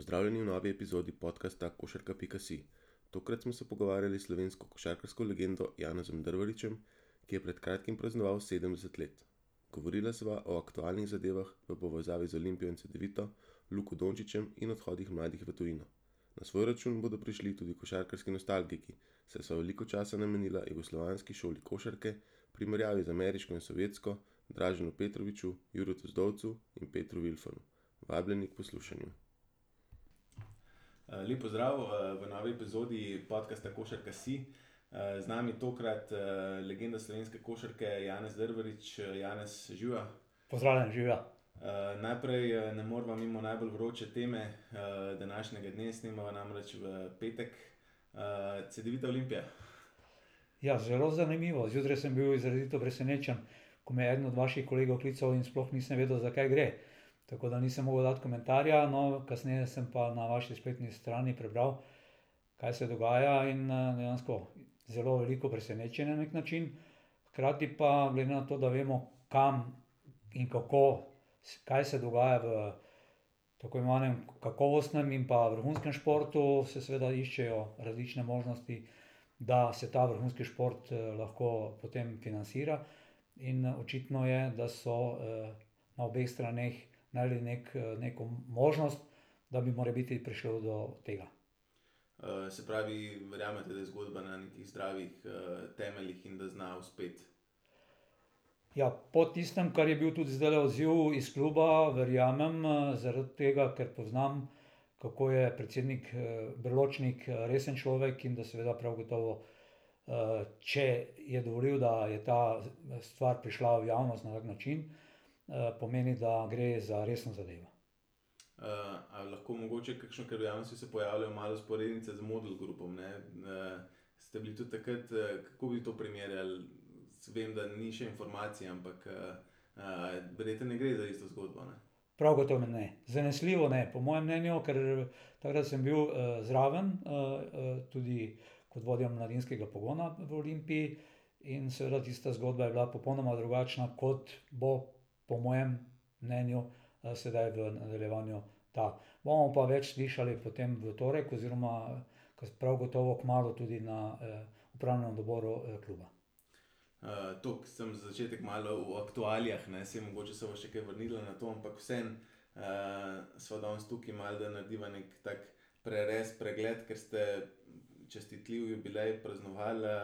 Pozdravljeni v novi epizodi podcasta Košarka.si. Tokrat smo se pogovarjali s slovensko košarkarsko legendo Janezom Drvaričem, ki je pred kratkim praznoval 70 let. Govorila sva o aktualnih zadevah v povezavi z Olimpijo in CD-vito, Luko Dončičem in odhodih mladih v tujino. Na svoj račun bodo prišli tudi košarkarski nostalgiki, saj so veliko časa namenila jugoslovanski šoli košarke, primerjavi z ameriško in sovjetsko, Draženu Petroviču, Juretu Zdovcu in Petru Vilfanu. Vabljeni k poslušanju. Lep pozdrav v novi epizodi podcasta Košarka si. z nami tokrat legenda slovenske košarke Janez Drvarič, Janez, živijo. Pozdravljen, živjo. najprej ne moreva mimo najbolj vroče teme, današnjega dne, snemava namreč v petek. CD-vita Olimpija. Ja, zelo zanimivo, zjutraj sem bil izrazito presenečen, ko me je eden od vaših kolegov klical in sploh nisem vedel, za kaj gre. Tako da nisem mogel dati komentarja, no, kasneje sem pa na vaši spletni strani prebral, kaj se dogaja, in dejansko zelo veliko presenečenje na neki način. Hkrati pa glede na to, da vemo, kam in kako, kaj se dogaja v tako imenovanem kakovostnem in pa vrhunskem športu, se seveda iščejo različne možnosti, da se ta vrhunski šport lahko potem financira. In očitno je, da so na obeh straneh našli neko možnost, da bi morebiti prišlo do tega. se pravi, verjamete, da je zgodba na nekih zdravih temeljih in da zna uspeti? Ja, po tistem, kar je bil tudi zdajle odziv iz kluba, verjamem, zaradi tega, ker poznam, kako je predsednik Berločnik resen človek in da seveda prav gotovo, če je dovolil, da je ta stvar prišla v javnost na tak način, pomeni, da gre za resno zadevo. a lahko mogoče kakšno, ker v javnosti se pojavljajo malo vzporednice z Model groupom, ne. ste bili tudi takrat, kako bi to primerjali? vem, da ni še informacij, ampak, verjetno ne gre za isto zgodbo, ne? Prav gotovo ne. Zanesljivo ne, po mojem mnenju, ker takrat sem bil zraven, tudi kot vodja mladinskega pogona v Olimpiji, in seveda tista zgodba je bila popolnoma drugačna, kot bo po mojem mnenju, sedaj v nadaljevanju ta. Bomo pa več slišali potem v torek oziroma prav gotovo kmalu tudi na upravnem odboru kluba. toliko samo za začetek malo o aktualijah, ne, saj mogoče se bova še kaj vrnila na to, ampak vseeno, sva danes tukaj malo, da narediva neki tak prerez, pregled, ker ste častitljivi jubilej praznovali,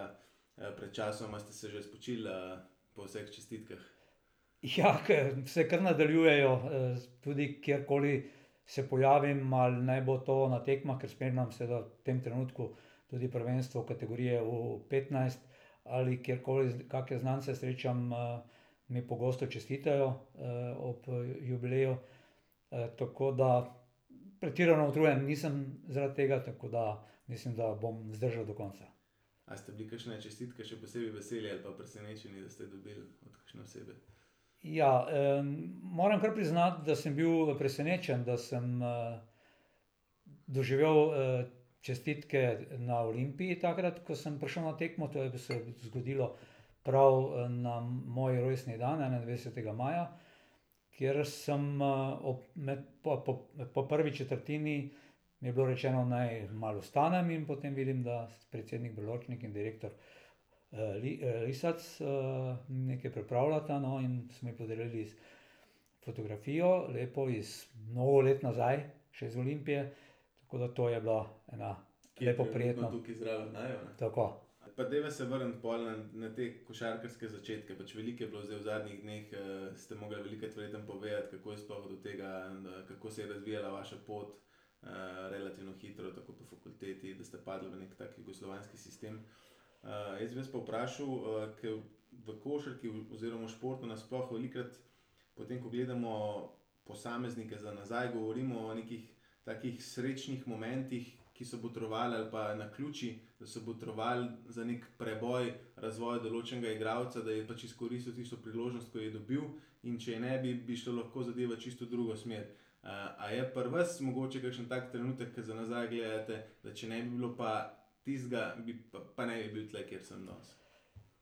pred časoma ste se že spočili po vseh čestitkah. Ja, se kar nadaljujejo, tudi kjerkoli se pojavim, ali naj bo to na tekmah, ker spremljam seveda v tem trenutku tudi prvenstvo kategorije U petnajst, ali kjerkoli kake znance srečam, mi pogosto čestitajo ob jubileju. tako da pretirano utrujen nisem zaradi tega, tako da mislim, da bom zdržal do konca. A ste bili kakšne čestitke še posebej veseli ali pa presenečeni, da ste dobili od kakšne osebe? Ja, moram kar priznati, da sem bil presenečen, da sem doživel čestitke na Olimpiji takrat, ko sem prišel na tekmo, to je se zgodilo prav na moj rojstni dan, enaindvajsetega maja, kjer sem ob med po, po prvi četrtini mi je bilo rečeno, naj malo vstanem, in potem vidim, da predsednik Berločnik in direktor Lisac nekaj pripravljata, no, in so mi podarili fotografijo, lepo iz mnogo let nazaj, še iz Olimpije. Tako da to je bila ena lepo prijetna... Ne. Tako. Pa dajva se vrniti pol na, na te košarkarske začetke, pač veliko je bilo zdaj v zadnjih dneh, ste mogli velikokrat verjetno povedati, kako je sploh do tega, kako se je razvijala vaša pot, relativno hitro, tako po fakulteti, da ste padli v neki tak jugoslovanski sistem. Jaz bi vas pa vprašal, ke v košarki oziroma športu nasploh velikokrat potem, ko gledamo posameznike za nazaj, govorimo o nekih takih srečnih momentih, ki so botrovali, ali pa naključij, da so botrovali za neki preboj razvoja določenega igralca, da je pač izkoristil tisto priložnost, ko je dobil, in če je ne bi, bi šla lahko zadeva čisto v drugo smer. a je pri vas mogoče kakšen tak trenutek, ke za nazaj gledate, da če ne bi bilo pa tistega, bi pa ne bi bil tule, kjer sem danes?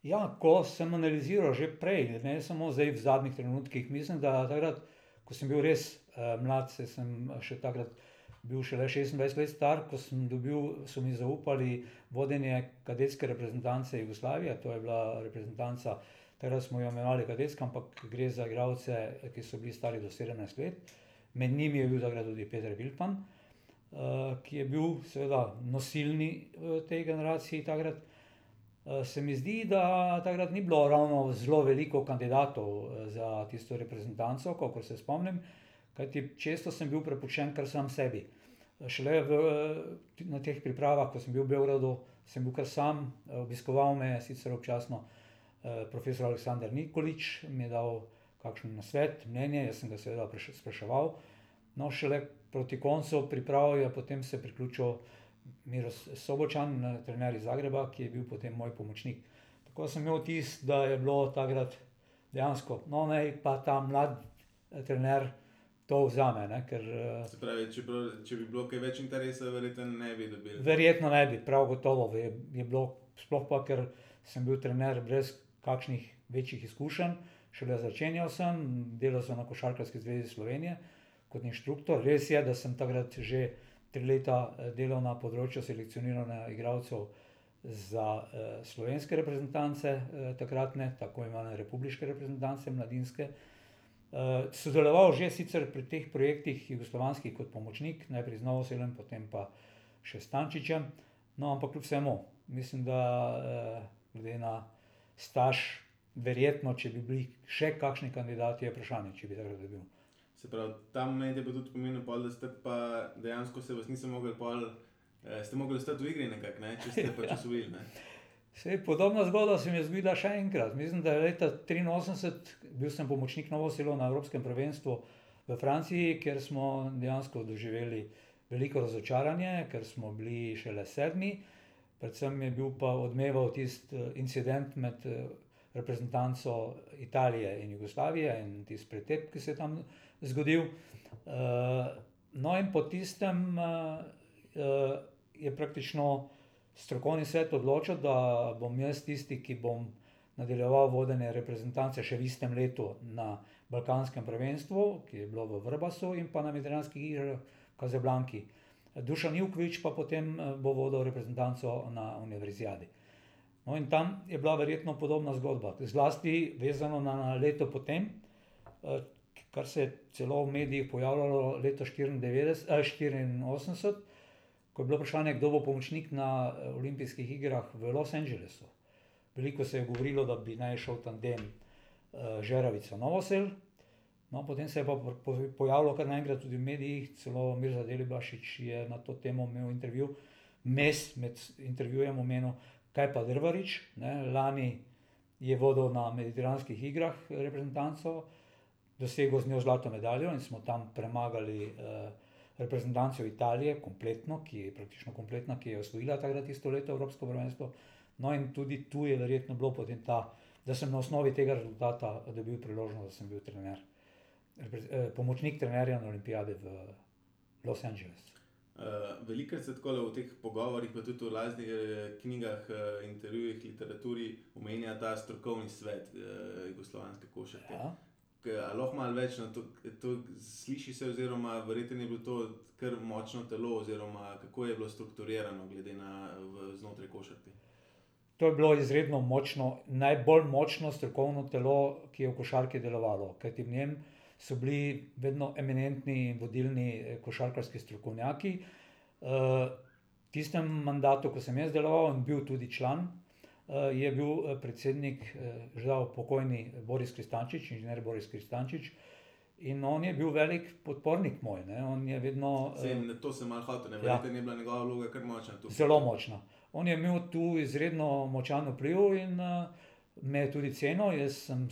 Ja, ko sem analiziral že prej, ne samo zdaj v zadnjih trenutkih, mislim, da takrat, ko sem bil res uh, mlad, se sem še takrat bil šele 26 let star, ko sem dobil, so mi zaupali vodenje kadetske reprezentance Jugoslavije, to je bila reprezentanca, takrat smo jo imenovali kadetska, ampak gre za igralce, ki so bili stari do 17 let. Med njimi je bil takrat tudi Peter Vilpan, uh, ki je bil seveda nosilni v tej generaciji takrat. Eh, se mi zdi, da takrat ni bilo ravno zelo veliko kandidatov eh, za tisto reprezentanco, kot se spomnim, kajti često sem bil prepuščen kar sam sebi. Eh, šele v, na teh pripravah, ko sem bil v Beogradu, sem bil kar sam, obiskoval me je sicer občasno profesor Aleksandr Nikolič, mi je dal kakšen nasvet, mnenje, jaz sem ga seveda spraševal. No, šele proti koncu priprav je potem se priključil. Miro Sobočan, trener iz Zagreba, ki je bil potem moj pomočnik. Tako sem imel vtis, da je bilo takrat dejansko, no, naj pa ta mlad eh, trener to vzame. Ne, ker, eh, Se pravi, če, bilo, če bi bilo kaj več interesa, verjetno ne bi dobil. Verjetno ne bi, prav gotovo je, je bilo, sploh pa, ker sem bil trener brez kakšnih večjih izkušenj. Šele začenjal sem, delal sem na Košarkarski zvezi Slovenije kot inštruktor. Res je, da sem takrat že tri leta eh, delal na področju selekcioniranja igralcev za eh, slovenske reprezentance, eh, takratne, tako imenovane republiške reprezentance, mladinske. Eh, sodeloval že sicer pri teh projektih jugoslovanskih kot pomočnik, najprej z Novoselem, potem pa še s Tančičem. No, ampak kljub vsemu, mislim, da eh, glede na staž, verjetno, če bi bili še kakšni kandidati, je vprašanje, če bi takrat bil. Se pravi, tam meni je tudi pomenil, pol, da ste pa dejansko se vas nisem mogli, pol, eh, ste mogli ostati v igri nekako, ne? če ste pač usvojili. Sej, podobna zgodba se mi je zgodila še enkrat. Mislim, da je leta 1983 bil sem pomočnik Novo Selo na Evropskem prvenstvu v Franciji, kjer smo dejansko doživeli veliko razočaranje, ker smo bili šele sedmi. Predvsem je bil pa odmeval tisti eh, incident med eh, reprezentanco Italije in Jugoslavije in tisti pretep, ki se je tam zgodil. Uh, no, in po tistem uh, uh, je praktično strokovni svet odločil, da bom jaz tisti, ki bom nadaljeval vodenje reprezentance še v istem letu na Balkanskem prvenstvu, ki je bilo v Vrbasu in pa na Mediteranskih igrah v Kazablanki. Dušan Jukvič pa potem bo vodil reprezentanco na Univerzijadi. No, in tam je bila verjetno podobna zgodba, zlasti vezano na, leto potem, kar se je celo v medijih pojavljalo leta 1984, eh, ko je bilo vprašanje, kdo bo pomočnik na eh, olimpijskih igrah v Los Angelesu. Veliko se je govorilo, da bi naj šel tandem uh, Žeravica Novosel. No, potem se je pa pojavilo kar naenkrat tudi v medijih, celo Mirza Delibašič je na to temo imel intervju, mes med intervjujem omenil, kaj pa Drvarič, ne, lani je vodil na mediteranskih igrah reprezentanco, dosegel z njo zlato medaljo in smo tam premagali uh, reprezentanco Italije, kompletno, ki je praktično kompletna, ki je osvojila takrat isto leto Evropsko prvenstvo. No, in tudi tu je verjetno bilo potem ta, da sem na osnovi tega rezultata dobil priložnost, da sem bil trener, eh, pomočnik trenerja na olimpijade v Los Angeles. Uh, Veliko se tako v teh pogovorih, pa tudi v raznih knjigah, uh, intervjujih, literaturi, omenja ta strokovni svet uh, jugoslovanske košarke. Ja lahko malo več na to, to sliši se, oziroma verjetno je bilo to kar močno telo, oziroma kako je bilo strukturirano glede na znotraj košarke. To je bilo izredno močno, najbolj močno strokovno telo, ki je v košarki delovalo, kajti v njem so bili vedno eminentni in vodilni eh, košarkarski strokovnjaki. Eh, v tistem mandatu, ko sem jaz deloval in bil tudi član Eh, je bil eh, predsednik, eh, žal pokojni Boris Kristančič, inženir Boris Kristančič. In on je bil velik podpornik moj. Ne? On je vedno. Sem, to sem malo hotel, ne vem, ja. je bila njegova vloga kar močna. Tu. Zelo močna. On je imel tu izredno močan vpliv in uh, me je tudi cenil. Jaz sem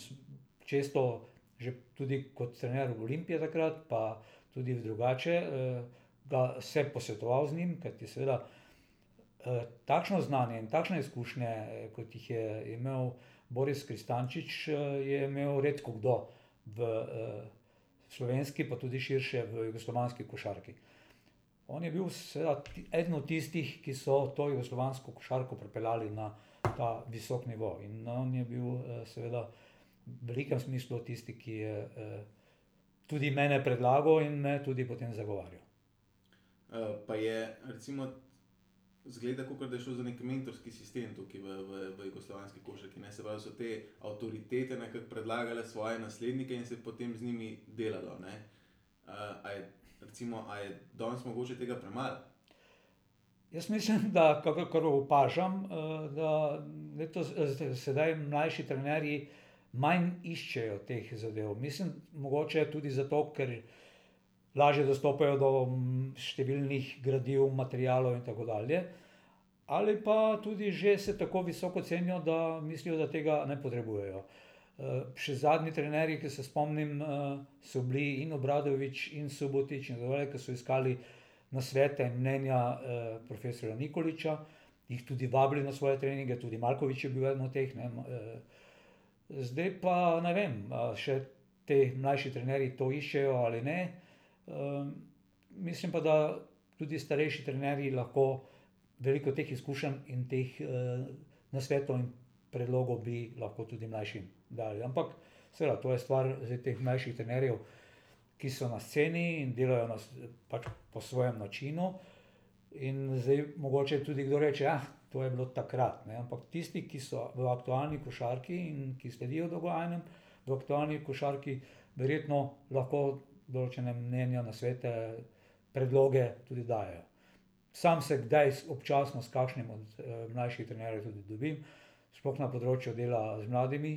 često, že tudi kot trener v Olimpiji takrat, pa tudi drugače, uh, ga se posvetoval z njim, ker ti seveda. Eh, takšno znanje in takšne izkušnje, eh, kot jih je imel Boris Kristančič, eh, je imel redko kdo v slovenski, pa tudi širše v jugoslovanski košarki. On je bil eden od tistih, ki so to jugoslovansko košarko pripeljali na ta visok nivo. In on je bil, seveda, v velikem smislu tisti, ki je tudi mene predlagal in me tudi potem zagovarjal. Pa je, recimo, zgleda, kot da je šlo za nek mentorski sistem tukaj v, v, v jugoslovanski košarki. Ne se pravi, so te avtoritete nekako predlagale svoje naslednike in se potem z njimi delalo. Uh, a je, recimo, a je danes mogoče tega premalo? Jaz mislim, da kar opažam, da letos, sedaj mlajši trenerji manj iščejo teh zadev. Mislim, mogoče tudi zato, ker lažje dostopajo do številnih gradiv, materijalov in tako dalje. Ali pa tudi že se tako visoko cenijo, da mislijo, da tega ne potrebujejo. Še zadnji trenerji, ki se spomnim, so bili in Obradovič in Subotič in tako dalje, ki so iskali nasvete in mnenja profesorja Nikoliča, jih tudi vabili na svoje treninge, tudi Malkovič je bil eden od teh. Ne. Zdaj pa ne vem, še ti mlajši trenerji to iščejo ali ne. Mislim pa, da tudi starejši trenerji lahko veliko teh izkušenj in teh nasvetov in predlogov bi lahko tudi mlajšim dali. Ampak seveda, to je stvar teh mlajših trenerjev, ki so na sceni in delajo na pač po svojem načinu. In zdaj mogoče tudi kdo reče, to je bilo takrat, ne, ampak tisti, ki so v aktualni košarki in ki sledijo dogajanjem v aktualni košarki, verjetno lahko določena mnenja, nasvete, predloge tudi dajejo. Sam se kdaj občasno s kakšnim od mlajših trenerjev tudi dobim, sploh na področju dela z mladimi,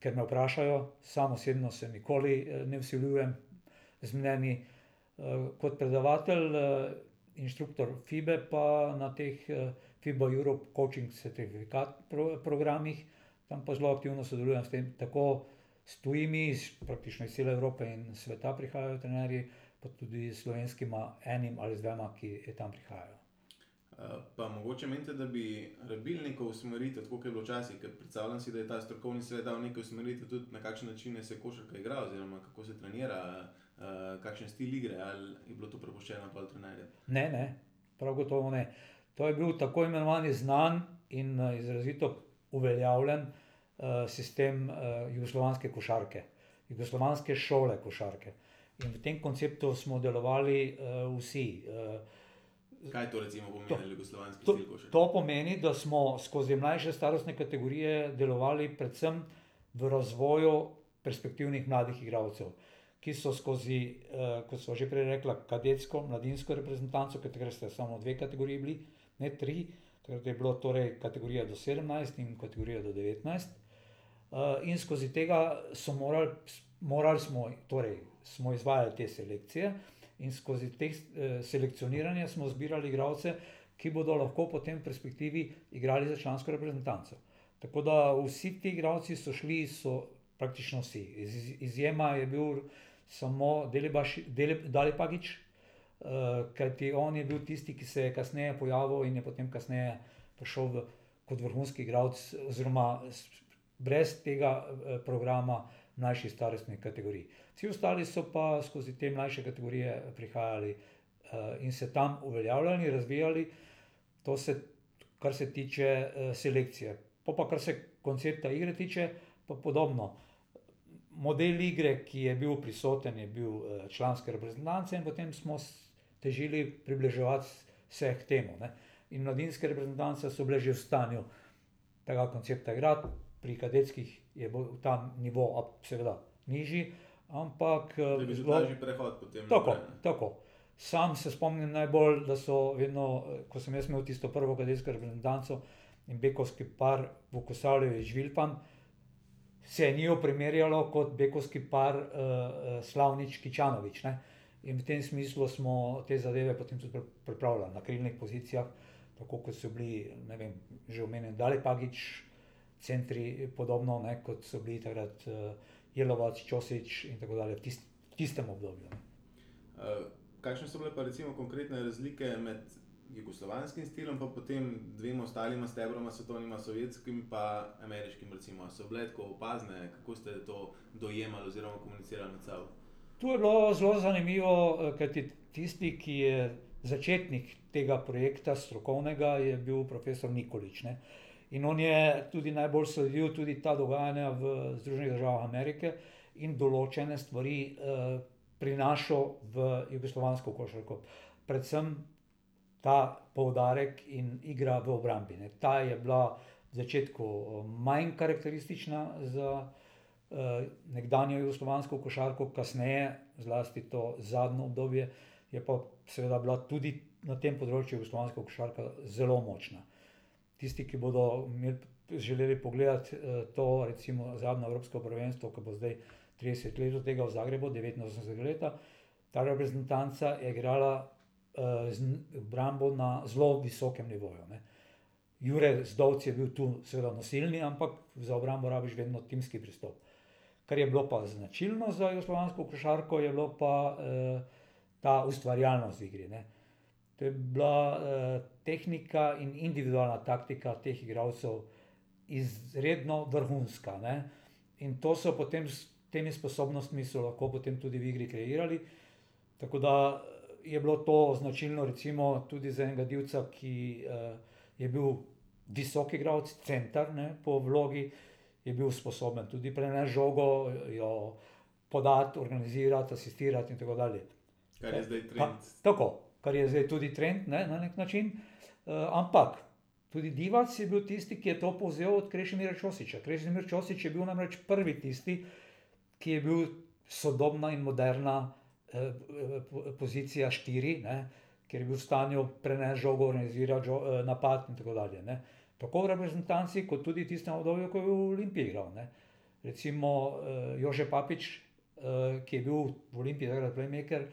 ker me vprašajo, sam osebno se nikoli ne vsiljujem z mnenji. Kot predavatelj, inštruktor Fibe pa na teh Fiba Europe Coaching certifikat programih, tam pa zelo aktivno sodelujem s tem, tako s tujimi, praktično iz cele Evrope in sveta prihajajo trenerji, pa tudi s slovenskima, enim ali z dvema, ki tam prihajajo. Pa mogoče menite, da bi rabili neko usmeritev, tako kot je bilo včasih, ker predstavljam si, da je ta strokovni svet dal neke usmeritve tudi, na kakšen način se košarka igra oziroma kako se trenira, kakšen stil igre, ali je bilo to prepuščeno pol trenerjem? Ne, ne. Prav gotovo ne. To je bil tako imenovani znan in izrazito uveljavljen sistem jugoslovanske košarke. Jugoslovanske šole košarke. In v tem konceptu smo delovali vsi. Kaj to recimo pomeni jugoslovanski stil košarke? To pomeni, da smo skozi mlajše starostne kategorije delovali predvsem v razvoju perspektivnih mladih igralcev. Ki so skozi, kot sva že prej rekla, kadetsko, mladinsko reprezentanco, takrat sta samo dve kategoriji bili, ne tri, takrat je bilo torej kategorija do sedemnajst in kategorija do devetnajst. In skozi tega so morali, morali smo, torej smo izvajali te selekcije in skozi te selekcioniranje smo zbirali igralce, ki bodo lahko potem v perspektivi igrali za člansko reprezentanco. Tako da vsi ti igralci so šli, so praktično vsi, izjema je bil samo Dalipagić, kajti on je bil tisti, ki se je kasneje pojavil in je potem kasneje prišel v kot vrhunski igralec oziroma brez tega programa mlajših starostnih kategorij. Vsi ostali so pa skozi te mlajše kategorije prihajali in se tam uveljavljali, razvijali. To se, kar se tiče selekcije. Pol pa kar se koncepta igre tiče, pa podobno. Model igre, ki je bil prisoten, je bil članske reprezentance in potem smo težili približevati se k temu, ne. In mladinske reprezentance so bile že v stanju tega koncepta igrati, pri kadetskih je bil ta nivo seveda nižji, ampak Da je bil tudi lažji prehod potem Tako, naprej, tako. Sam se spomnim najbolj, da so vedno, ko sem jaz imel tisto prvo kadetsko reprezentanco in bekovski par Vukosavljević-Vilfan, se njiju primerjalo kot bekovski par Slavnič-Kičanović, ne. In v tem smislu smo te zadeve potem tudi pripravljali na krilnih pozicijah, tako kot so bili, ne vem, že omenjeni Dalipagić, centri podobno, ne, kot so bili takrat Jelovac, Ćosić in tako dalje v v tistem obdobju, ne. Kakšne so bile pa recimo konkretne razlike med jugoslovanskim stilom pa potem dvema ostalima stebroma, svetovnima, sovjetskim pa ameriškim recimo, so bile tako opazne, kako ste to dojemali oziroma komunicirali med sabo? To je bilo zelo zanimivo, kajti tisti, ki je začetnik tega projekta strokovnega, je bil profesor Nikolić, ne. In on je tudi najbolj sledil tudi ta dogajanja v Združenih državah Amerike in določene stvari prinašal v jugoslovansko košarko. Predvsem ta poudarek in igra v obrambi. Ne. Ta je bila v začetku manj karakteristična za uh, nekdanjo jugoslovansko košarko, kasneje, zlasti to zadnjo obdobje, je pa seveda bila tudi na tem področju jugoslovanska košarka zelo močna. Tisti, ki bodo imeli, želeli pogledati uh, to, recimo zadnjo Evropsko prvenstvo, ki bo zdaj 30 let od tega v Zagrebu, 89 let, ta reprezentanca je igrala uh, z obrambo na zelo visokem nivoju. Ne. Jure Zdovc je bil tu seveda nosilni, ampak za obrambo rabiš vedno timski pristop. Kar je bilo pa značilno za jugoslovansko košarko, je bilo pa eh, ta ustvarjalnost. Ne. To je bila eh, tehnika in individualna taktika teh igralcev izredno vrhunska. Ne. In to so potem s temi sposobnostmi lahko potem tudi v igri kreirali. Tako da je bilo to značilno recimo tudi za enega divca, ki eh, je bil visok igralec, center ne, po vlogi, je bil sposoben tudi prenesti žogo, jo podati, organizirati, asistirati in tako dalje. Kar je zdaj trend. Pa, tako, kar je zdaj tudi trend ne, na nek način. Uh, ampak tudi Divac je bil tisti, ki je to povzel od Krešimira Čosiča. Krešimir Čosič je bil namreč prvi tisti, ki je bil sodobna in moderna uh, pozicija štiri, ne, ker je bil v stanju prenesti žogo, organizirati žo, uh, napad in tako dalje. Ne tako v reprezentanci, kot tudi tistem obdobju, ko je v Olimpiji igral. Ne. Recimo uh, Jože Papič, uh, ki je bil v Olimpiji takrat playmaker,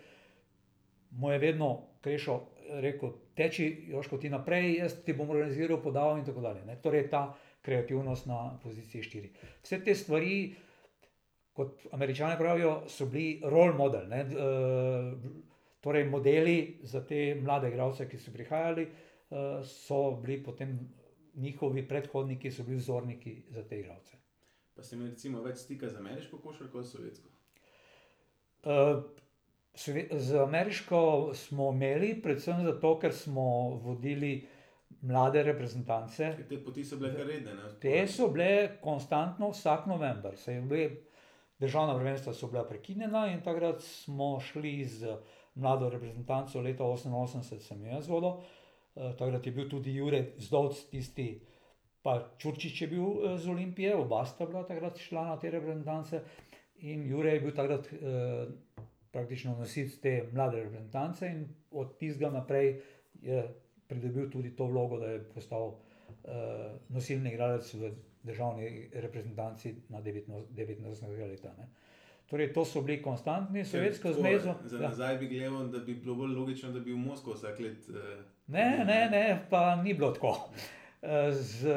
mu je vedno krešo rekel: teči, Joško ti naprej, jaz ti bom organiziral, podal in tako dalje. Ne. Torej ta kreativnost na poziciji štiri. Vse te stvari, kot američani pravijo, so bili role model. Ne. Uh, torej modeli za te mlade igralce, ki so prihajali, uh, so bili potem njihovi predhodniki so bili vzorniki za te igralce. Pa ste imeli recimo več stika z ameriško košarko kot sovjetsko? Uh, z ameriško smo imeli, predvsem zato, ker smo vodili mlade reprezentance. Te poti so bile kar redne. Ne? Te so bile konstantno vsak november. Državna prvenstva so bila prekinjena in takrat smo šli z mlado reprezentanco leta 1988, sem jaz vodil. Eh, takrat je bil tudi Jurek Zdovc, tisti, pa Čurčič je bil eh, z Olimpije, oba sta bila takrat šla na te reprezentance. In Jurek je bil takrat eh, praktično nosilc te mlade reprezentance, in od tistega naprej je pridobil tudi to vlogo, da je postal eh, nosilni igralec v državni reprezentanci na 19. leta. Ne. Torej, to so bili konstantni, sovjetsko zmezo. Za nazaj bi gledal, da bi bilo bolj logično, da bi v Moskvo vsak let. Eh, ne, ne, ne, pa ni bilo tako. Eh, z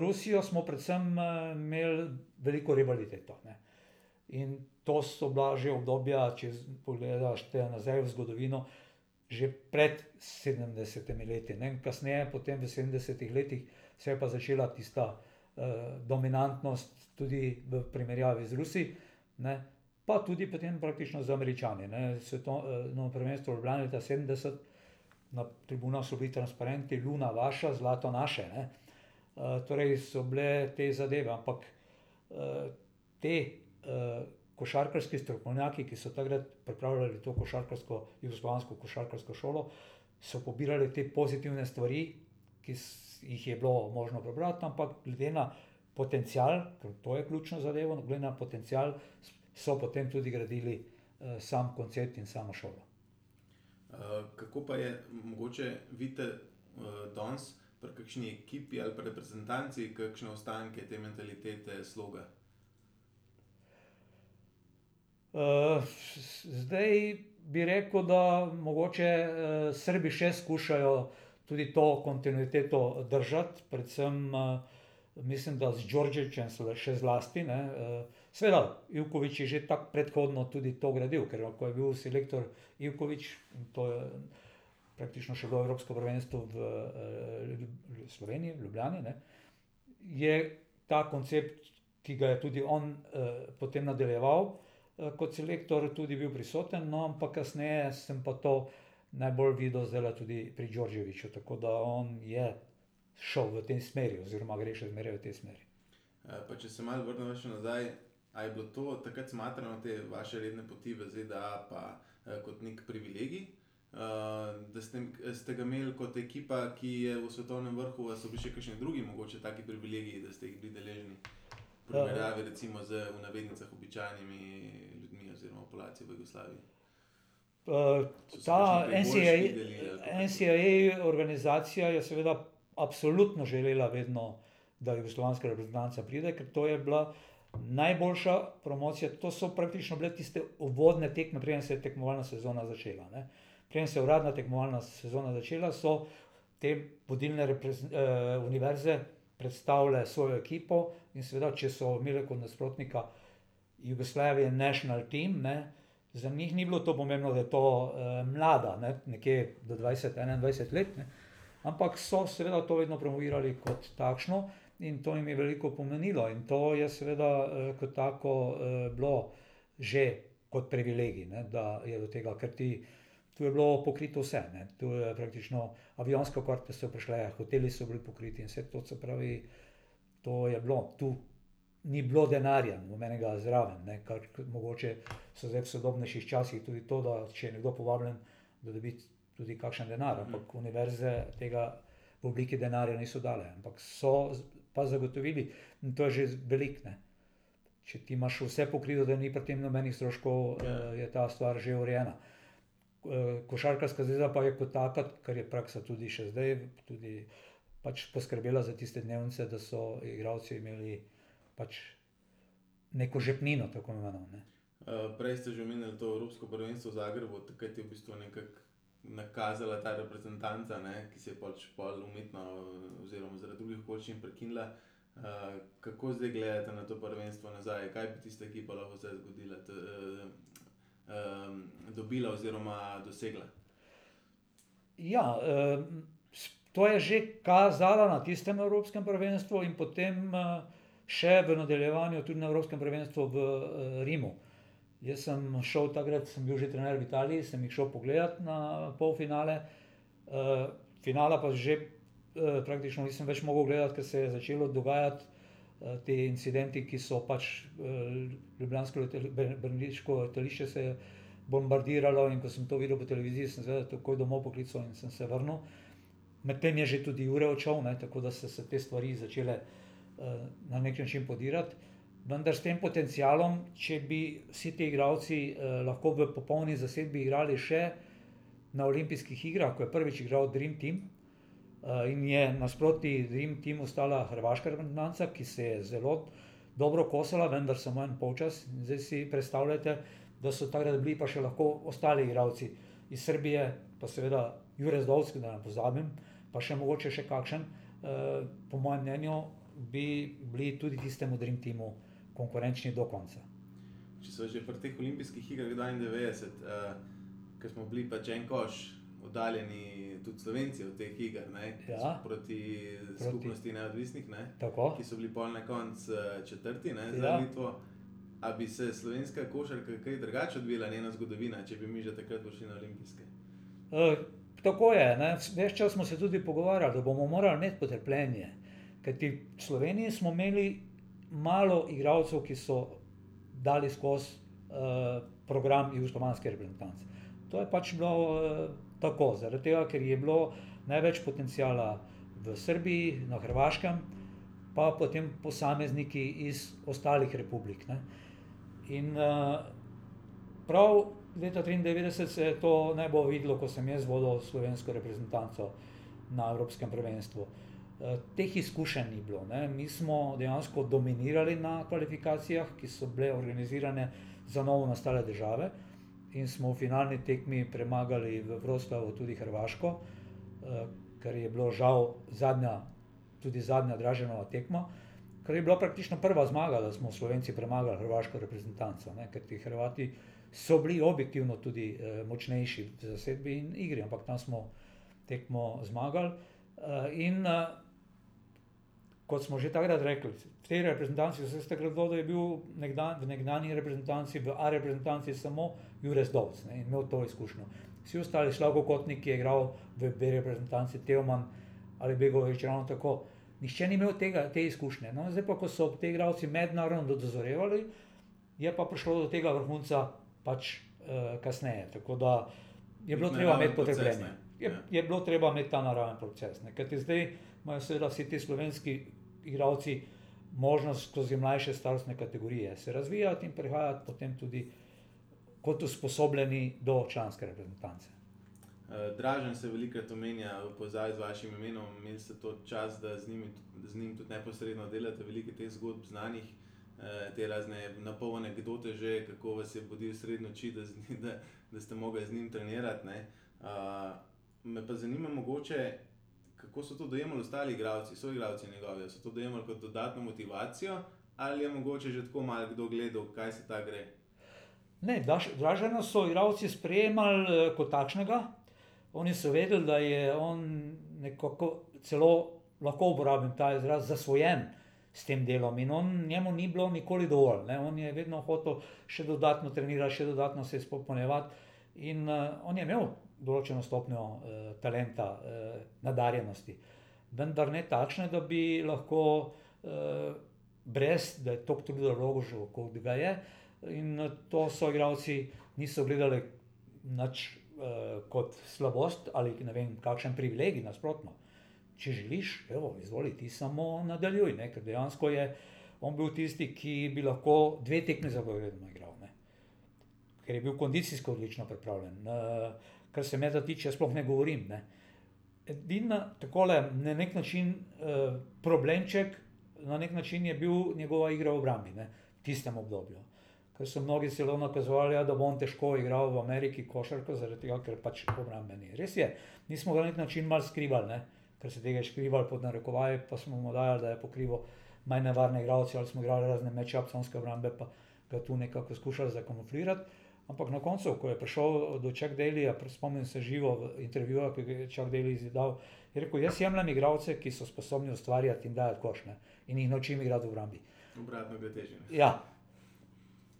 Rusijo smo predvsem eh, imeli veliko rivaliteto. Ne. In to so bila že obdobja, če pogledaš te nazaj v zgodovino, že pred 70 leti. Ne. Kasneje, potem v 70 letih, se je pa začela tista uh, dominantnost tudi v primerjavi z Rusijo ne, pa tudi potem praktično z američani. Svetovno prvenstvo v Ljubljani leta 70, na tribunah so bili transparenti, luna vaša, zlato naše. Ne. Uh, torej so bile te zadeve, ampak uh, te uh, košarkarski strokovnjaki, ki so takrat pripravljali to košarkarsko, jugoslovansko košarkarsko šolo, so pobirali te pozitivne stvari, ki jih je bilo možno prebrati, ampak glede na potencial, ker to je ključno zadevo, glede na potencial, so potem tudi gradili uh, sam koncept in samo šolo. Uh, kako pa je mogoče videti uh, danes, pri kakšni ekipi ali reprezentanci, kakšne ostanke te mentalitete, sloga? Uh, zdaj bi rekel, da mogoče uh, Srbi še skušajo tudi to kontinuiteto držati, predvsem uh, mislim, da z Đorđevičem so še zlasti. Ne, Sveda, Ivkovič je že tako predhodno tudi to gradil, ker ko je bil selektor Ivkovič, to je praktično še bilo Evropsko prvenstvo v, eh, Sloveniji, v Ljubljani, ne, je ta koncept, ki ga je tudi on eh, potem nadaljeval eh, kot selektor, tudi bil prisoten, no, ampak kasneje sem pa to najbolj videl zdaj tudi pri Đorđeviču, tako da on je šel v tej smeri, oziroma gre še zmeraj v tej smeri. Pa če se malo vrnemo še nazaj, A je bilo to takrat smatrano, te vaše redne poti v ZDA, pa uh, kot nek privilegij, uh, da ste, ste ga imeli kot ekipa, ki je v svetovnem vrhu, ali so bili še kakšni drugi, mogoče taki privilegiji, da ste jih bili deležni? Primerjavi recimo z v navednicah običajnimi populacijo v Jugoslaviji. Uh, ta NCAA, NCAA organizacija je seveda absolutno želela vedno, da jugoslovanska reprezentanca pride, ker to je bila najboljša promocija. To so praktično bile tiste uvodne tekme, preden se je tekmovalna sezona začela. Ne. Preden se je uradna tekmovalna sezona začela, so te vodilne eh, univerze predstavljale svojo ekipo in seveda, če so imeli kot nasprotnika Jugoslavije National Team, ne, za njih ni bilo to pomembno, da je to eh, mlada, ne, nekje do 20-21 let, ne, ampak so seveda to vedno promovirali kot takšno in to jim je veliko pomenilo. In to je seveda eh, kot tako eh, bilo že kot privilegij, ne, da je do tega, ker ti. Tu je bilo pokrito vse, ne. tu je praktično avionske karte so prišle, hoteli so bili pokriti in vse to, se pravi, to je bilo tu ni bilo denarja, nobenega zraven, ne, kar mogoče so zdaj v sodobnejših časih tudi to, da če je nekdo povabljen, da dobi tudi kakšen denar. Ampak mm. univerze tega v obliki denarja niso dale, ampak so pa zagotovili in to je že velik. Ne. Če ti imaš vse pokrito, da ni pri tem nobenih stroškov, yeah. Ja. je ta stvar že urejena. Košarkarska zveza pa je kot taka, kar je praksa tudi še zdaj, tudi pač poskrbela za tiste dnevnice, da so igralci imeli pač neko žepnino. Ne. Uh, prej ste že omenili to Evropsko prvenstvo v Zagrebu, takrat je v bistvu nekako nakazala ta reprezentanca, ne, ki se je pač pol umetno, oziroma zaradi drugih okoliščin prekinila. Uh, kako zdaj gledate na to prvenstvo nazaj, kaj bi tista ekipa lahko zdaj zgodila, t, uh, um, dobila oziroma dosegla? Ja, uh, to je že kazala na tistem Evropskem prvenstvu in potem. Uh, še v nadaljevanju, tudi na Evropskem prvenstvu v uh, Rimu. Jaz sem šel takrat, sem bil že trener v Italiji, sem jih šel pogledat na polfinale. Uh, finala pa že uh, praktično nisem več mogel gledati, ker se je začelo dogajati te incidenti, ki so pač Ljubljansko brniško letališče se bombardiralo in ko sem to videl po televiziji, sem se takoj domov poklical in sem se vrnil. Medtem je že tudi ure odšel, tako da so se te stvari začele uh, Eh, na nek način podirati. Vendar s tem potencialom, če bi vsi ti igravci eh, lahko v popolni zasedbi igrali še na olimpijskih igrah, ko je prvič igral Dream Team eh, in je nasproti Dream Teamu ostala hrvaška reprezentanca, ki se je zelo dobro kosala, vendar samo en polčas. Zdaj si predstavljate, da so takrat bili pa še lahko ostali igravci iz Srbije, pa seveda Jurek Zdovski, da ne pozabim, pa še mogoče še kakšen, eh, po mojem mnenju bi bili tudi tistemu Dream Teamu konkurenčni do konca. Če so že pri teh olimpijskih igrah 92, uh, ker smo bili pač en koš oddaljeni, tudi slovenci od teh iger, ja. proti, proti skupnosti neodvisnih, ne? ki so bili pol na koncu uh, četrti ne, za ja. Litvo. A bi se slovenska košarka kaj drugače odvila, njena zgodovina, če bi mi že takrat prišli na olimpijske? Uh, tako je. Več čas smo se tudi pogovarjali, da bomo morali imeti potrpljenje. Kajti v Sloveniji smo imeli malo igralcev, ki so dali skozi uh, program jugoslovanske reprezentance. To je pač bilo uh, tako, zaradi tega, ker je bilo največ potencijala v Srbiji, na Hrvaškem, pa potem posamezniki iz ostalih republik. Ne. In uh, prav leta 1993 se je to najbolj videlo, ko sem jaz vodil slovensko reprezentanco na Evropskem prvenstvu. Uh, teh izkušenj ni bilo. Ne. Mi smo dejansko dominirali na kvalifikacijah, ki so bile organizirane za novo nastale države, in smo v finalni tekmi premagali v Vroclavu tudi Hrvaško, eh, kar je bilo žal zadnja, tudi zadnja draženova tekma, kar je bila praktično prva zmaga, da smo Slovenci premagali hrvaško reprezentanco, ne, ker ti Hrvati so bili objektivno tudi eh, močnejši v zasedbi in igri, ampak tam smo tekmo zmagali. In kot smo že takrat rekli, v tej reprezentanci, vse ste gledali, da je bil nekdan, v nekdanji reprezentanci, v A reprezentanci samo Jurek Dovc in imel to izkušnjo. Vsi ostali, Slavko Kotnik, ki je igral v B reprezentanci, Teoman ali Begovič, ravno tako. Nihče ni imel tega, te izkušnje. No, zdaj pa, ko so te igralci mednarodno dozorevali, je pa prišlo do tega vrhunca pač uh, kasneje. Tako da je bilo treba imeti potrebne. Je, je bilo treba imeti ta naraven proces. Ker zdaj imajo seveda vsi ti slovenski igravci možnost skozi mlajše starostne kategorije se razvijati in prihajati potem tudi kot usposobljeni do članske reprezentance. Uh, Dražen se velikokrat omenja v povezavi z vašim imenom, imeli ste to čas, da z, njimi, z njim tudi neposredno delate, veliko teh zgodb znanih, uh, te razne napolne anekdote, že kako vas je budil srednjo noči, da, da, da ste mogli z njim trenirati. Uh, me pa zanima mogoče, kako so to dojemali ostali igravci, so igravci njegovi, so to dojemali kot dodatno motivacijo ali je mogoče že tako malo kdo gledal, kaj se ta gre. Ne, Dražena so igravci sprejemali uh, kot takšnega. Oni so vedeli, da je on nekako celo lahko uporaben ta izraz zasvojen s tem delom in on, njemu ni bilo nikoli dovolj. Ne? On je vedno hotel še dodatno trenirati, še dodatno se izpopolnjevati in uh, on je imel določeno stopnjo uh, talenta, uh, nadarjenosti. Vendar ne takšne, da bi lahko uh, brez, da je to trudo vložil, kot ga je. In to so igravci niso gledali nič uh, kot slabost ali ne vem, kakšen privilegij, nasprotno. Če želiš, evo, izvoli ti samo nadaljuj, ne? ker dejansko je on bil tisti, ki bi lahko dve tekme zapovedno igral, ne? ker je bil kondicijsko odlično pripravljen. Uh, kar se me tiče, sploh ne govorim. Ne? Edina takole, na nek način uh, problemček, na nek način je bil njegova igra v obrambi, ne? v tistem obdobju ker so mnogi celo nakazovali, ja, da bo on težko igral v Ameriki košarko, zaradi tega, ker pač obrambe ni. Res je, nismo ga na nek način mal skrivali, ne? ker se tega je skrival pod narekovaji, pa smo mu dajali, da je pokrival manj nevarne igralce ali smo igrali razne meče apsonske obrambe, pa ga tu nekako skušali zakamuflirati. Ampak na koncu, ko je prišel do Chuck Dalyja, spomnim se živo v intervjuju, ki je Chuck Daly izidal, je rekel: Jaz jemljem igralce, ki so sposobni ustvarjati in dajati košne in jih naučim igrati v obrambi. Obratno gre težje. Ja,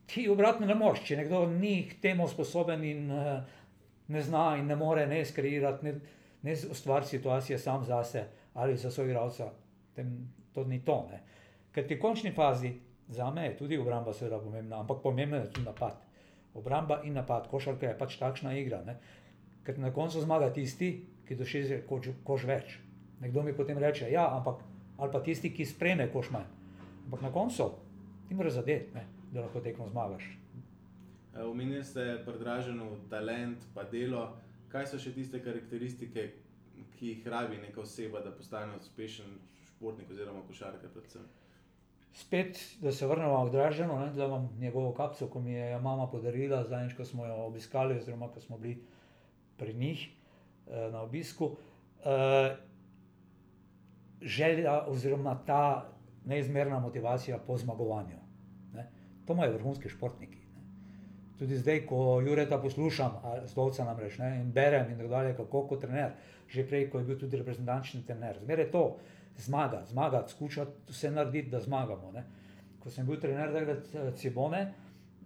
ti obratno ne moreš, če nekdo ni k temu sposoben in uh, ne zna in ne more ne skreirati, ne, ne ustvariti situacije sam zase ali za svojega igralca, to ni to. Ne. Ker ti v končni fazi, za me je tudi obramba seveda pomembna, ampak pomembna je tudi napad. Obramba in napad, košarka je pač takšna igra. Ne. Ker na koncu zmaga tisti, ki došeže koš, koš več. Nekdo mi potem reče, ja, ampak ali pa tisti, ki spreme koš manj. Ampak na koncu ti moraš zadeti da lahko tekmo zmagaš. Omenili ste predraženo talent, pa delo. Kaj so še tiste karakteristike, ki jih rabi neka oseba, da postane uspešen športnik oziroma košarkar? Spet, da se vrnemo k Draženu, da imam njegovo kapco, ko mi je mama podarila, zdaj, ko smo jo obiskali, oziroma ko smo bili pri njih eh, na obisku. Eh, želja, oziroma ta neizmerna motivacija po zmagovanju. To imajo vrhunski športniki. Ne. Tudi zdaj, ko Jureta poslušam, zdovca nam reče in berem in tako dalje, kako kot trener, že prej, ko je bil tudi reprezentančni trener, zmeraj to, zmagati, zmagati, skušati vse narediti, da zmagamo. Ne. Ko sem bil trener takrat eh, Cibone,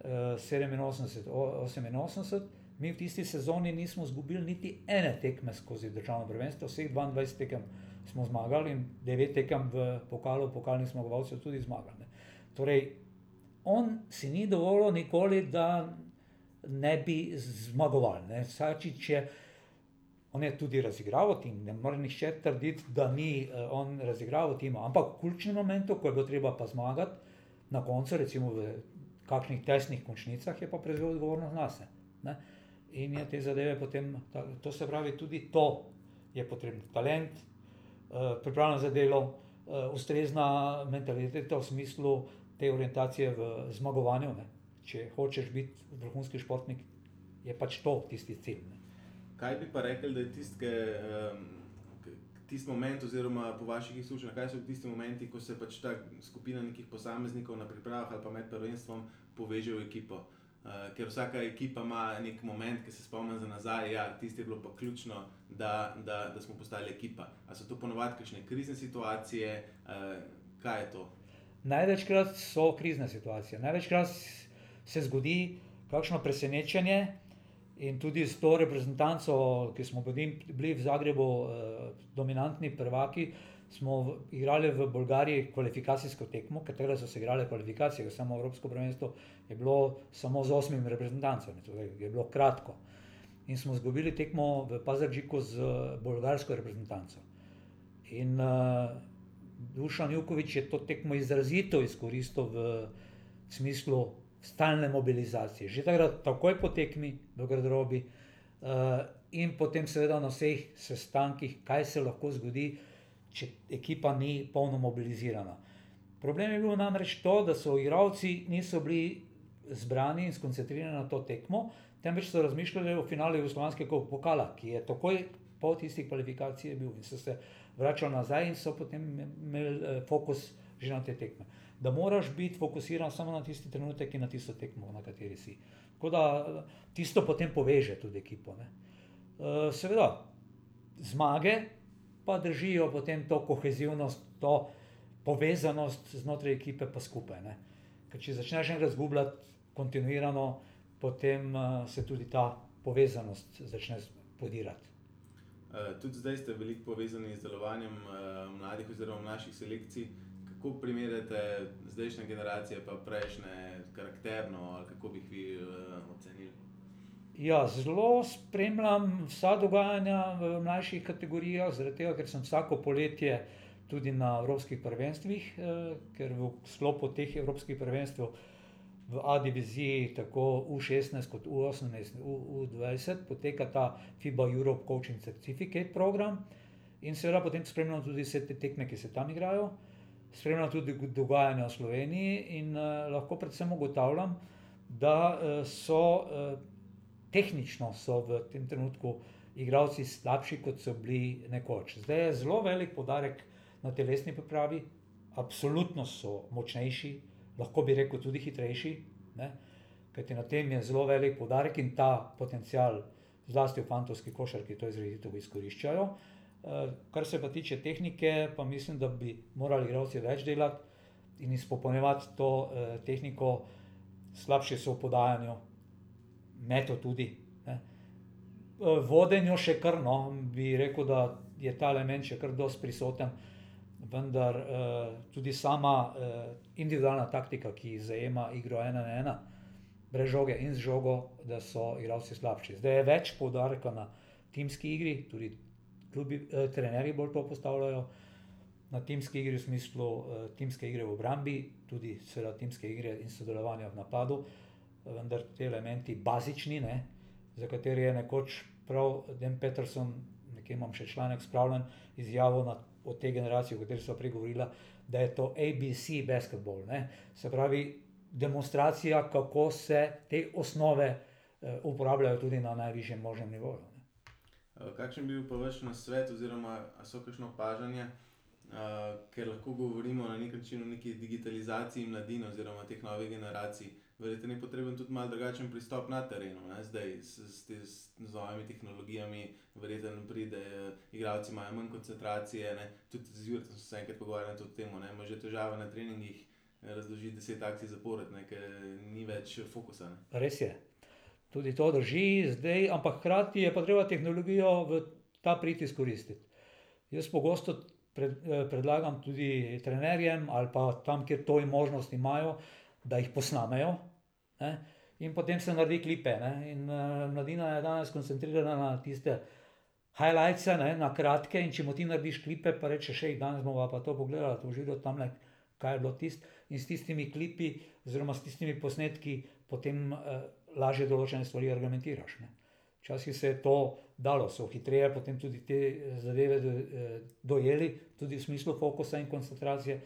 87, eh, 88, mi v tisti sezoni nismo izgubili niti ene tekme skozi državno prvenstvo, vseh 22 tekem smo zmagali in 9 tekem v pokalu, pokalnih zmagovalcev tudi zmagali. Torej, on si ni dovolil nikoli, da ne bi zmagoval. Vsačič je, on je tudi razigral tim, ne more nišče trditi, da ni uh, on razigral tim, ampak v ključnem momentu, ko je bilo treba pa zmagati, na koncu, recimo v kakšnih tesnih končnicah, je pa prevzel odgovornost na sebe. In je te zadeve potem, to se pravi, tudi to je potrebno. Talent, uh, pripravljen za delo, uh, ustrezna mentaliteta v smislu, te orientacije v zmagovanju. Ne. Če hočeš biti vrhunski športnik, je pač to tisti cilj. Ne. Kaj bi pa rekel, da je tisti, um, tist moment, oziroma po vaših izkušnjah, kaj so tisti momenti, ko se pač ta skupina nekih posameznikov na pripravah ali pa med prvenstvom poveže v ekipo? Uh, ker vsaka ekipa ima nek moment, ki se spomni za nazaj, ja, je bilo pa ključno, da, da, da smo postali ekipa. Ali so to ponovadi kakšne krizne situacije, uh, kaj je to? Največkrat so krizne situacije, največkrat se zgodi kakšno presenečenje In tudi s to reprezentanco, ki smo bili v Zagrebu eh, dominantni prvaki, smo igrali v Bolgariji kvalifikacijsko tekmo, katero so se igrale kvalifikacije, samo Evropsko prvenstvo je bilo samo z osmimi reprezentancami, torej je bilo kratko. In smo izgubili tekmo v Pazarčiku z bolgarsko reprezentanco. In uh, Dušan Jukovič je to tekmo izrazito izkoristil v smislu stalne mobilizacije. Že takrat, takoj po tekmi v Gardrobi uh, in potem seveda na vseh sestankih, kaj se lahko zgodi, če ekipa ni polno mobilizirana. Problem je bil namreč to, da so igralci niso bili zbrani in skoncentrirani na to tekmo, temveč so razmišljali o finalu Jugoslavijskega pokala, ki je takoj po tistih kvalifikacijah bil in so se vračali nazaj in so potem imeli eh, fokus že na te tekme. Da moraš biti fokusiran samo na tisti trenutek in na tisto tekmo, na kateri si. Tako da eh, tisto potem poveže tudi ekipo. Ne. Eh, seveda, zmage pa držijo potem to kohezivnost, to povezanost znotraj ekipe, pa skupaj. Ne. Ker če začneš enkrat zgubljati kontinuirano, potem uh, se tudi ta povezanost začne podirati. Uh, tudi zdaj ste veliko povezani z delovanjem mladih oziroma mlajših selekcij. Kako primerjate zdajšnje generacije, pa prejšnje, karakterno, kako bi jih vi uh, ocenili? Ja, zelo spremljam vsa dogajanja v mlajših kategorijah, zaradi tega, ker sem vsako poletje tudi na evropskih prvenstvih, eh, ker v sklopu teh evropskih prvenstv v A diviziji, tako U16 kot U18 in U20, poteka ta FIBA Europe Coaching Certificate program in seveda potem spremljam tudi vse te tekme, ki se tam igrajo. Spremljam tudi dogajanja v Sloveniji in uh, lahko predvsem ugotavljam, da uh, so uh, tehnično so v tem trenutku igralci slabši, kot so bili nekoč. Zdaj je zelo velik podarek na telesni pripravi, absolutno so močnejši, lahko bi rekel tudi hitrejši, kajti na tem je zelo velik podarek in ta potencial, zlasti v fantovski košarki, to izrazito izkoriščajo. Eh, kar se pa tiče tehnike, pa mislim, da bi morali igralci več delati in izpopolnjevati to eh, tehniko, slabše so v podajanju, meto tudi. Ne. Eh, vodenju še kar no, bi rekel, da je ta element še kar dosti prisoten, vendar eh, tudi sama eh, individualna taktika, ki zajema igro ena na ena, brez žoge in z žogo, da so igralci slabši. Zdaj je več poudarka na timski igri, tudi klubi, eh, trenerji bolj to postavljajo. Na timski igri, v smislu uh, timske igre v obrambi, tudi seveda timske igre in sodelovanja v napadu, vendar ti elementi bazični, ne, za katere je nekoč prav Dan Peterson, nekje imam še članek spravljen, izjavil na, o tej generaciji, o kateri so pregovorila, da je to ABC basketball. Ne. Se pravi, demonstracija, kako se te osnove eh, uporabljajo tudi na najvišjem možnem nivoju. Eh, kakšen bi bil pa vaš na svet, oziroma so kakšno opažanje, uh, ker lahko govorimo na nek način o neki digitalizaciji mladine oziroma teh novih generacij, verjetno je potreben tudi malo drugačen pristop na terenu. Ne? Zdaj s, s, s, z novimi tehnologijami, verjetno pride, igralci imajo manj koncentracije. Ne? Tudi z Jurjem smo se enkrat pogovarjali o tem, ima že težave na treningih. Razložiti deset akcij zapored, ker ni več fokusa. Ne? Res je. Tudi to drži, zdaj, ampak hkrati je pa treba tehnologijo v ta prid izkoristiti. Jaz pogosto pred, eh, predlagam tudi trenerjem ali pa tam, kjer to možnost imajo, da jih posnamejo, Ne? In potem se naredi klipe. Ne? In uh, mladina je danes koncentrirana na tiste highlights, ne? na kratke. In če mu ti narediš klipe, pa rečeš, hej, danes bomo pa to pogledali, to užilo tam, ne? kaj je bilo tisto. In s tistimi klipi, oziroma s tistimi posnetki, potem uh, lažje določene stvari argumentiraš. Ne? Včasih se je to dalo, so hitreje potem tudi te zadeve do, eh, dojeli, tudi v smislu fokusa in koncentracije.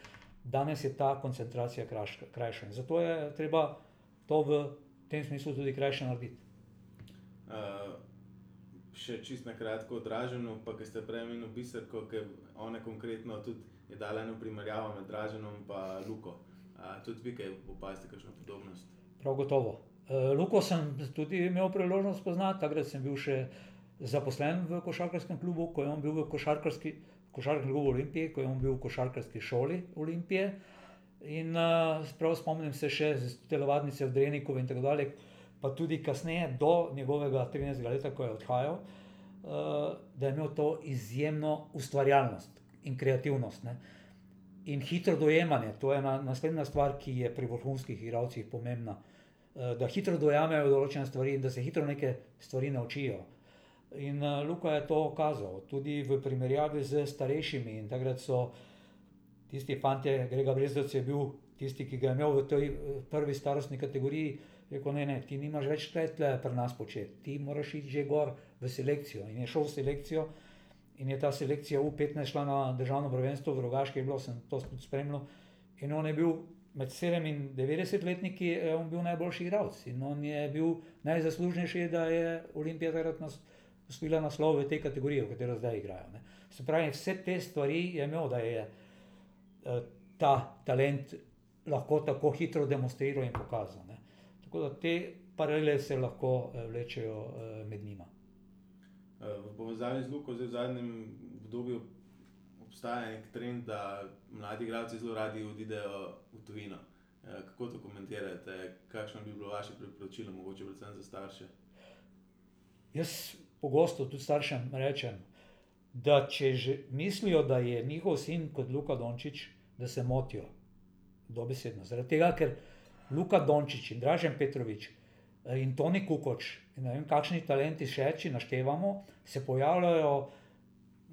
Danes je ta koncentracija krajša. Zato je treba to v tem smislu tudi krajše narediti. Uh, še čist na kratko odraženo, pa ki ste prej imeli biserko, ki ona konkretno tudi je dala eno primerjavo med Draženom in Luko. Uh, tudi vi, kaj opazite, kakšno podobnost? Prav gotovo. Uh, Luko sem tudi imel priložnost poznati, takrat sem bil še zaposlen v košarkarskem klubu, ko je on bil v košarkarskem klubu Olimpije, ko je on bil v košarkarski šoli Olimpije. In uh, prav spomnim se še telovadnice v Dreniku in tako dalje. pa tudi kasneje, do njegovega 13. leta, ko je odhajal, uh, da je imel to izjemno ustvarjalnost in kreativnost. Ne. In hitro dojemanje, to je na, naslednja stvar, ki je pri vrhunskih igralcih pomembna. Uh, da hitro dojamejo določene stvari in da se hitro neke stvari naučijo. In uh, Luka je to okazal, tudi v primerjavi z starejšimi. In takrat so tisti fanti, Grega Brezdovc je bil tisti, ki ga je imel v tej prvi starostni kategoriji, rekel: ne, ne, ti nimaš več tle pri nas početi, ti moraš iti že gor v selekcijo. In je šel v selekcijo. In je ta selekcija U15 šla na državno prvenstvo v Rogaški, bilo sem to tudi spremljal. In on je bil med 97-letniki, on bil najboljši igralec. In on je bil najzaslužnejši, da je Olimpija takrat nas, osvojila naslov v tej kategoriji, v katero zdaj igrajo. Ne. Se pravi, vse te stvari je imel, da je uh, ta talent lahko tako hitro demonstriral in pokazal. Ne. Tako da te paralele se lahko uh, vlečejo uh, med njima. V povezavi z Luko, zdaj v zadnjem obdobju obstaja nek trend, da mladi igralci zelo radi odidejo v tujino. Kako to komentirate, kakšno bi bilo vaše priporočilo, mogoče predvsem za starše? Jaz pogosto tudi staršem rečem, da če že mislijo, da je njihov sin kot Luka Dončić, da se motijo. Dobesedno. Zaradi tega, ker Luka Dončić in Dražen Petrovič in Toni Kukoč, in ne vem, kakšni talenti še če naštevamo, se pojavljajo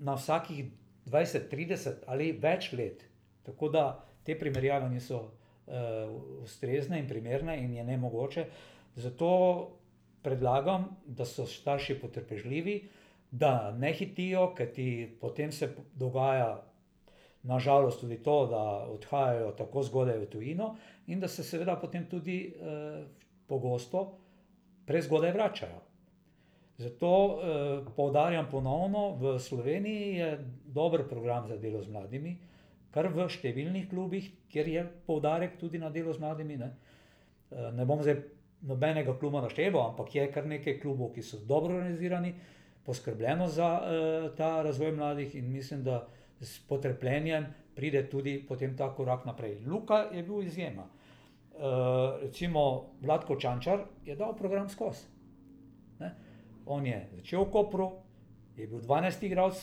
na vsakih 20, 30 ali več let. Tako da te primerjave niso uh, ustrezne in primerne, in je ne mogoče. Zato predlagam, da so starši potrpežljivi, da ne hitijo, ker ti potem se dogaja. Nažalost, tudi to, da odhajajo tako zgodaj v tujino, in da se seveda potem tudi eh, pogosto prezgodaj vračajo. Zato eh, poudarjam ponovno, v Sloveniji je dober program za delo z mladimi, kar v številnih klubih, kjer je poudarek tudi na delo z mladimi. Ne, eh, ne bom zdaj nobenega kluba našteval, ampak je kar nekaj klubov, ki so dobro organizirani, poskrbljeno za eh, ta razvoj mladih in mislim, da s potrpljenjem pride tudi potem ta korak naprej. Luka je bil izjema. Uh, recimo Vladko Čančar je dal program skozi. On je začel v Kopru, je bil 12. igralec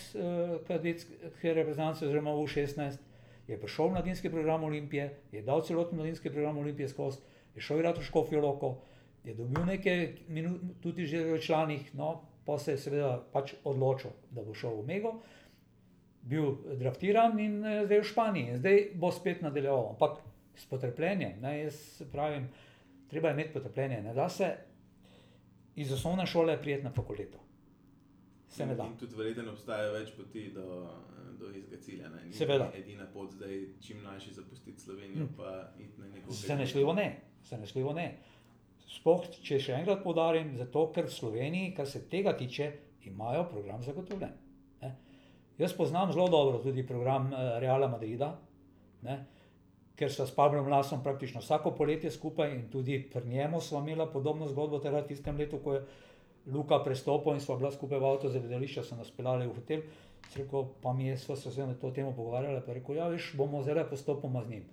kadetske reprezentance, oziroma v 16, je prišel v mladinski program Olimpije, je dal celotni mladinski program Olimpije skozi, je šel igrati v Škofijo Loko, je dobil nekaj minut tudi že v članih, no, pa se je seveda pač odločil, da bo šel v Mego, bil draftiran in uh, zdaj v Španiji, zdaj bo spet nadaljeval, ampak s potrpljenjem, ne, jaz pravim, treba je imeti potrpljenje, ne da se iz osnovne šole prijeti na fakulteto. Se ne da. In tudi verjetno obstaja več poti do, do izga cilja. Ne? Seveda. Edina pot zdaj, čim mlajši zapustiti Slovenijo, hmm. pa iti na neko. Zanesljivo ne, zanesljivo ne. Sploh, če še enkrat podarim, zato ker v Sloveniji, kar se tega tiče, imajo program zagotovljen. Ne? Jaz poznam zelo dobro tudi program uh, Reala Madrida. Ne? Ker smo s Pavlom Lasom praktično vsako poletje skupaj in tudi pri njemu smo imeli podobno zgodbo, teda v tistem letu, ko je Luka prestopil in smo bila skupaj v avto za gledališče, so nas pelali v hotel. Rekel, pa mi je sva se na to temo pogovarjala, pa rekel, ja, veš, bomo zelo postopoma z njim.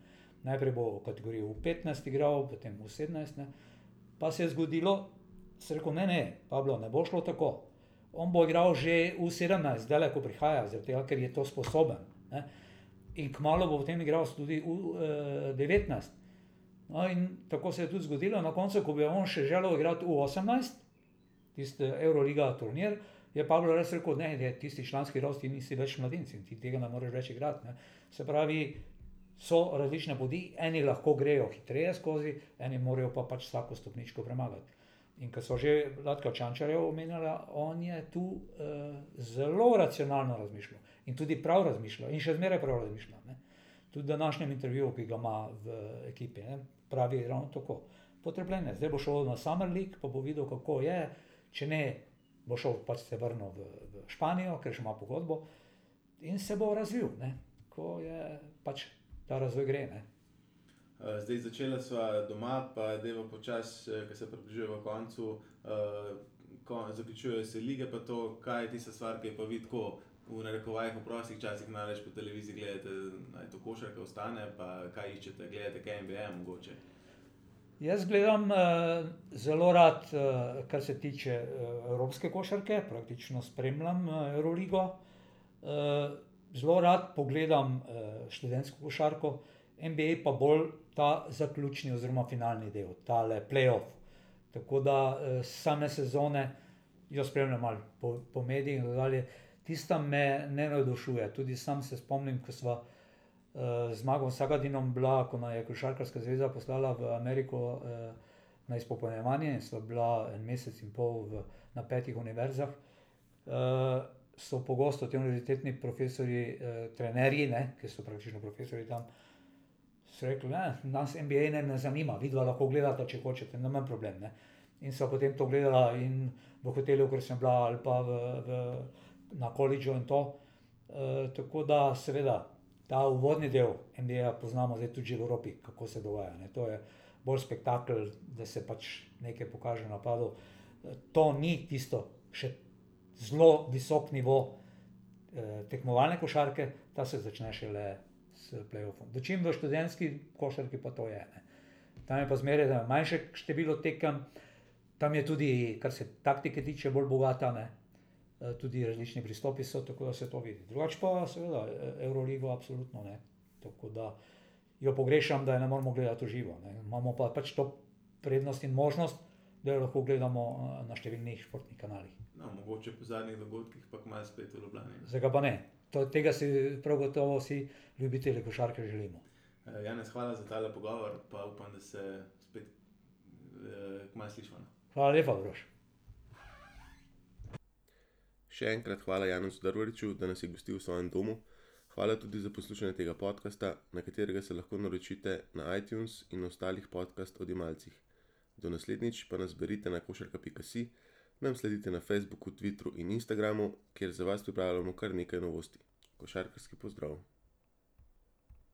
Najprej bo v kategoriji v 15 igral, potem v 17, ne. pa se je zgodilo, se rekel, ne, ne, Pablo, ne bo šlo tako. On bo igral že v 17, zdaj ko prihaja, tega, ker je to sposoben. Ne in kmalo bo potem igral tudi v uh, 19. No, in tako se je tudi zgodilo, na koncu, ko bi on še želel igrati v 18, tisti Euroliga turnir, je Pavlo res rekel: ne, ne, tisti članski rost, ti nisi več mladinci, ti tega ne moreš več igrati. Ne. Se pravi, so različne poti, eni lahko grejo hitreje skozi, eni morajo pa pač vsako stopničko premagati. In ko so že Vladka Čančarja omenjala, on je tu uh, zelo racionalno razmišljal in tudi prav razmišlja, in še zmeraj prav razmišlja. Ne. Tudi v današnjem intervjuju, ki ga ima v ekipi, ne, pravi ravno tako. Potrpljenje, zdaj bo šel na Summer League, pa bo videl, kako je, če ne, bo šel pač se vrnil v, v Španijo, ker še ima pogodbo in se bo razvil, ne, ko je pač ta razvoj gre. Ne. Eh, zdaj začela sva doma, pa deva počasi, eh, ki se približuje koncu, uh, zaključujejo se lige, pa to, kaj je tista stvar, ki je pa vidko v narekovajih v prostih časih največ po televiziji gledate, naj to košarka ostane, pa kaj iščete, gledate, kaj MBA mogoče. Jaz gledam uh, zelo rad, uh, kar se tiče uh, evropske košarke, praktično spremljam uh, Euroligo. Uh, zelo rad pogledam uh, študentsko košarko, NBA pa bolj ta zaključni oziroma finalni del, tale playoff. Tako da uh, same sezone jo spremljam malo po, po medijih in tako dalje. Tista me ne navdušuje. Tudi sam se spomnim, ko smo uh, z Magom Sagadinom bila, ko nas je Košarkarska zveza poslala v Ameriko uh, na izpopolnjevanje in sva bila en mesec in pol v, na petih univerzah. Uh, so pogosto ti univerzitetni profesori, uh, trenerji, ne, ki so praktično profesori tam, so rekli, da nas MBA ne, ne zanima, vidva lahko gledate, če hočete, ne manj problem. Ne. In so potem to gledala in v hotelu, ker sem bila, ali pa v, v, na koledžu in to. E, tako da, seveda, ta uvodni del MBA poznamo zdaj tudi v Evropi, kako se dogaja. Ne. To je bolj spektakel, da se pač nekaj pokaže na padu. E, to ni tisto še zelo visok nivo e, tekmovalne košarke, ta se začne šele s playoffom. Dočim v študentski košarki pa to je. Ne. Tam je pa zmeraj manjše število tekem, tam je tudi, kar se taktike tiče, bolj bogata, ne? E, tudi različni pristopi so, tako da se to vidi. Drugače pa, seveda, e, Euroligo, absolutno ne. Tako da jo pogrešam, da je ne moramo gledati v živo. Ne? Imamo pa pač to prednost in možnost, da jo lahko gledamo e, na številnih športnih kanalih. No, mogoče po zadnjih dogodkih, pa malo spet v Ljubljani. Zakaj pa ne? To, tega si prav gotovo vsi ljubitelji košarke želimo. Janes, hvala za tale pogovor, pa upam, da se spet eh, kmalo slišimo. Hvala lepa, Brož. Še enkrat hvala Janu Zdravoriču, da nas je gostil v svojem domu. Hvala tudi za poslušanje tega podcasta, na katerega se lahko naročite na iTunes in ostalih podcast odjemalcih. Do naslednjič pa nas berite na košarka.si, nam sledite na Facebooku, Twitteru in Instagramu, kjer za vas pripravljamo kar nekaj novosti. Košarkarski pozdrav!